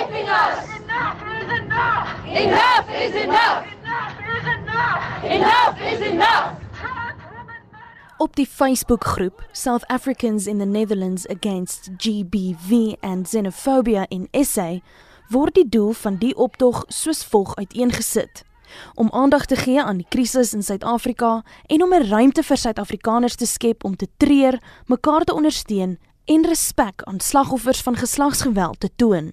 raping us. Enough is enough. Enough is enough. Enough is enough. Enough is enough. Op die Facebookgroep South Africans in the Netherlands Against GBV and Xenophobia in SA word die doel van die optog soos volg uiteengesit: om aandag te gee aan die krisis in Suid-Afrika en om 'n ruimte vir Suid-Afrikaners te skep om te treur, mekaar te ondersteun en respek aan slagoffers van geslagsgeweld te toon.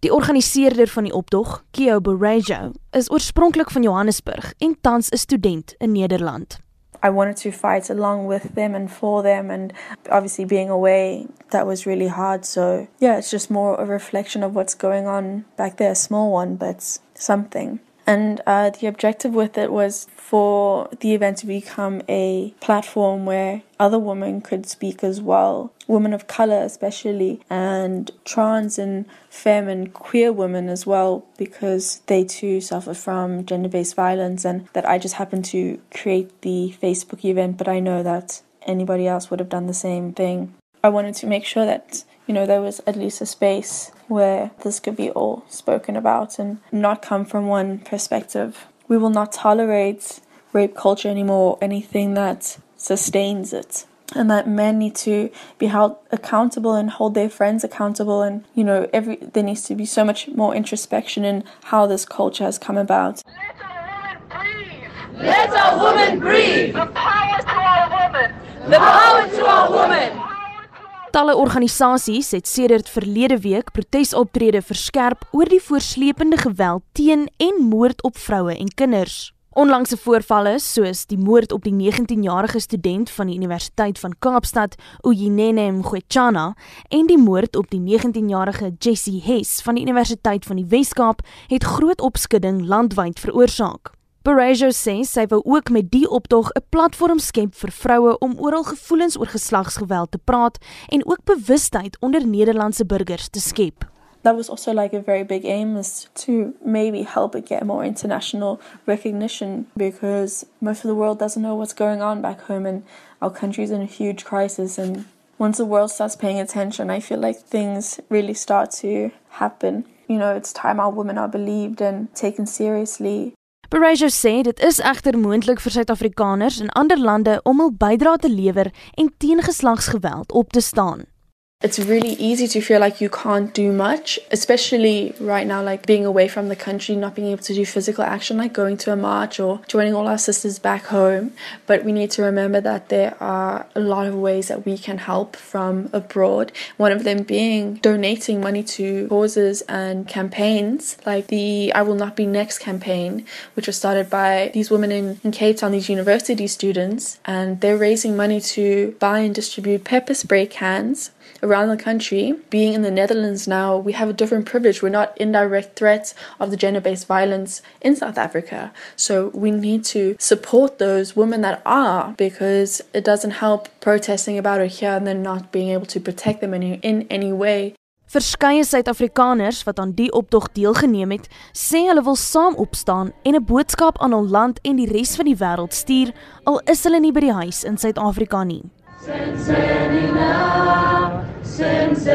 Die organiseerder van die optog, Kio Borajo, is oorspronklik van Johannesburg en tans 'n student in Nederland. I wanted to fight along with them and for them, and obviously being away, that was really hard. So, yeah, it's just more a reflection of what's going on back there, a small one, but something. And uh, the objective with it was for the event to become a platform where other women could speak as well, women of color especially, and trans and femme and queer women as well, because they too suffer from gender based violence. And that I just happened to create the Facebook event, but I know that anybody else would have done the same thing. I wanted to make sure that you know there was at least a space where this could be all spoken about and not come from one perspective. We will not tolerate rape culture anymore, anything that sustains it. And that men need to be held accountable and hold their friends accountable. And, you know, every there needs to be so much more introspection in how this culture has come about. Let our women breathe. Let our women breathe. The power to our women. The power. Talle organisasies het sedert verlede week protesoptrede verskerp oor die voorslepende geweld teen en moord op vroue en kinders. Onlangse voorvalle soos die moord op die 19-jarige student van die Universiteit van Kaapstad, Uyinene Mqwechana, en die moord op die 19-jarige Jessie Hess van die Universiteit van die Wes-Kaap het groot opskudding landwyd veroorsaak. Barajo sê sy wou ook met die optog 'n platform skep vir vroue om oral gevoelens oor geslagsgeweld te praat en ook bewustheid onder Nederlandse burgers te skep. that was also like a very big aim is to maybe help it get more international recognition because most of the world doesn't know what's going on back home and our country's in a huge crisis and once the world starts paying attention i feel like things really start to happen you know it's time our women are believed and taken seriously Barajo sê dit is egter moontlik vir Suid-Afrikaners in ander lande om hul bydrae te lewer en teen geslagsgeweld op te staan. It's really easy to feel like you can't do much, especially right now, like being away from the country, not being able to do physical action, like going to a march or joining all our sisters back home. But we need to remember that there are a lot of ways that we can help from abroad. One of them being donating money to causes and campaigns, like the I Will Not Be Next campaign, which was started by these women in, in Cape Town, these university students, and they're raising money to buy and distribute pepper spray cans around the country. Being in the Netherlands now, we have a different privilege. We're not indirect threats of the gender based violence in South Africa. So we need to support those women that are because it doesn't help protesting about it here and then not being able to protect them in, in any way. Verskeie Suid-Afrikaners wat aan die optog deelgeneem het, sê hulle wil saam opstaan en 'n boodskap aan hul land en die res van die wêreld stuur, al is hulle nie by die huis in Suid-Afrika nie. Sensenina, Sensenina,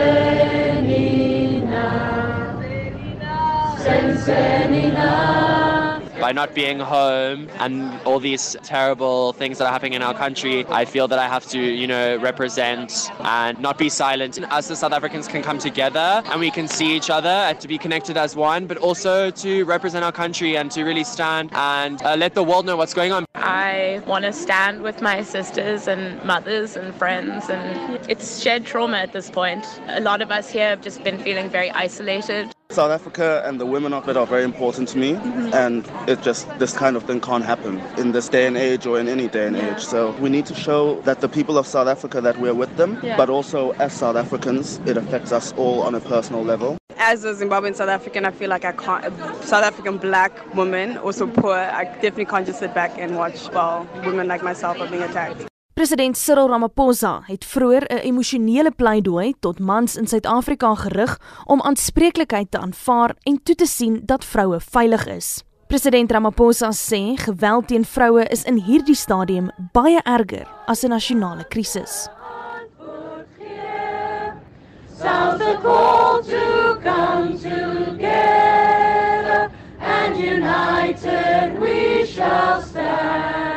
Sensenina. Not being home and all these terrible things that are happening in our country, I feel that I have to, you know, represent and not be silent. And Us, the South Africans, can come together and we can see each other and to be connected as one, but also to represent our country and to really stand and uh, let the world know what's going on. I want to stand with my sisters and mothers and friends, and it's shared trauma at this point. A lot of us here have just been feeling very isolated. South Africa and the women of it are very important to me, mm-hmm. and it just this kind of thing can't happen in this day and age or in any day and age. So we need to show that the people of South Africa that we're with them, Yeah. but also as South Africans, it affects us all on a personal level. As a Zimbabwean South African, I feel like I can't, a South African black woman, also poor, I definitely can't just sit back and watch while women like myself are being attacked. President Cyril Ramaphosa het vroeër 'n emosionele pleidooi tot mans in Suid-Afrika gerig om aanspreeklikheid te aanvaar en toe te sien dat vroue veilig is. President Ramaphosa sê geweld teen vroue is in hierdie stadium baie erger as 'n nasionale krisis. Sounds a call to come together and united we shall stand.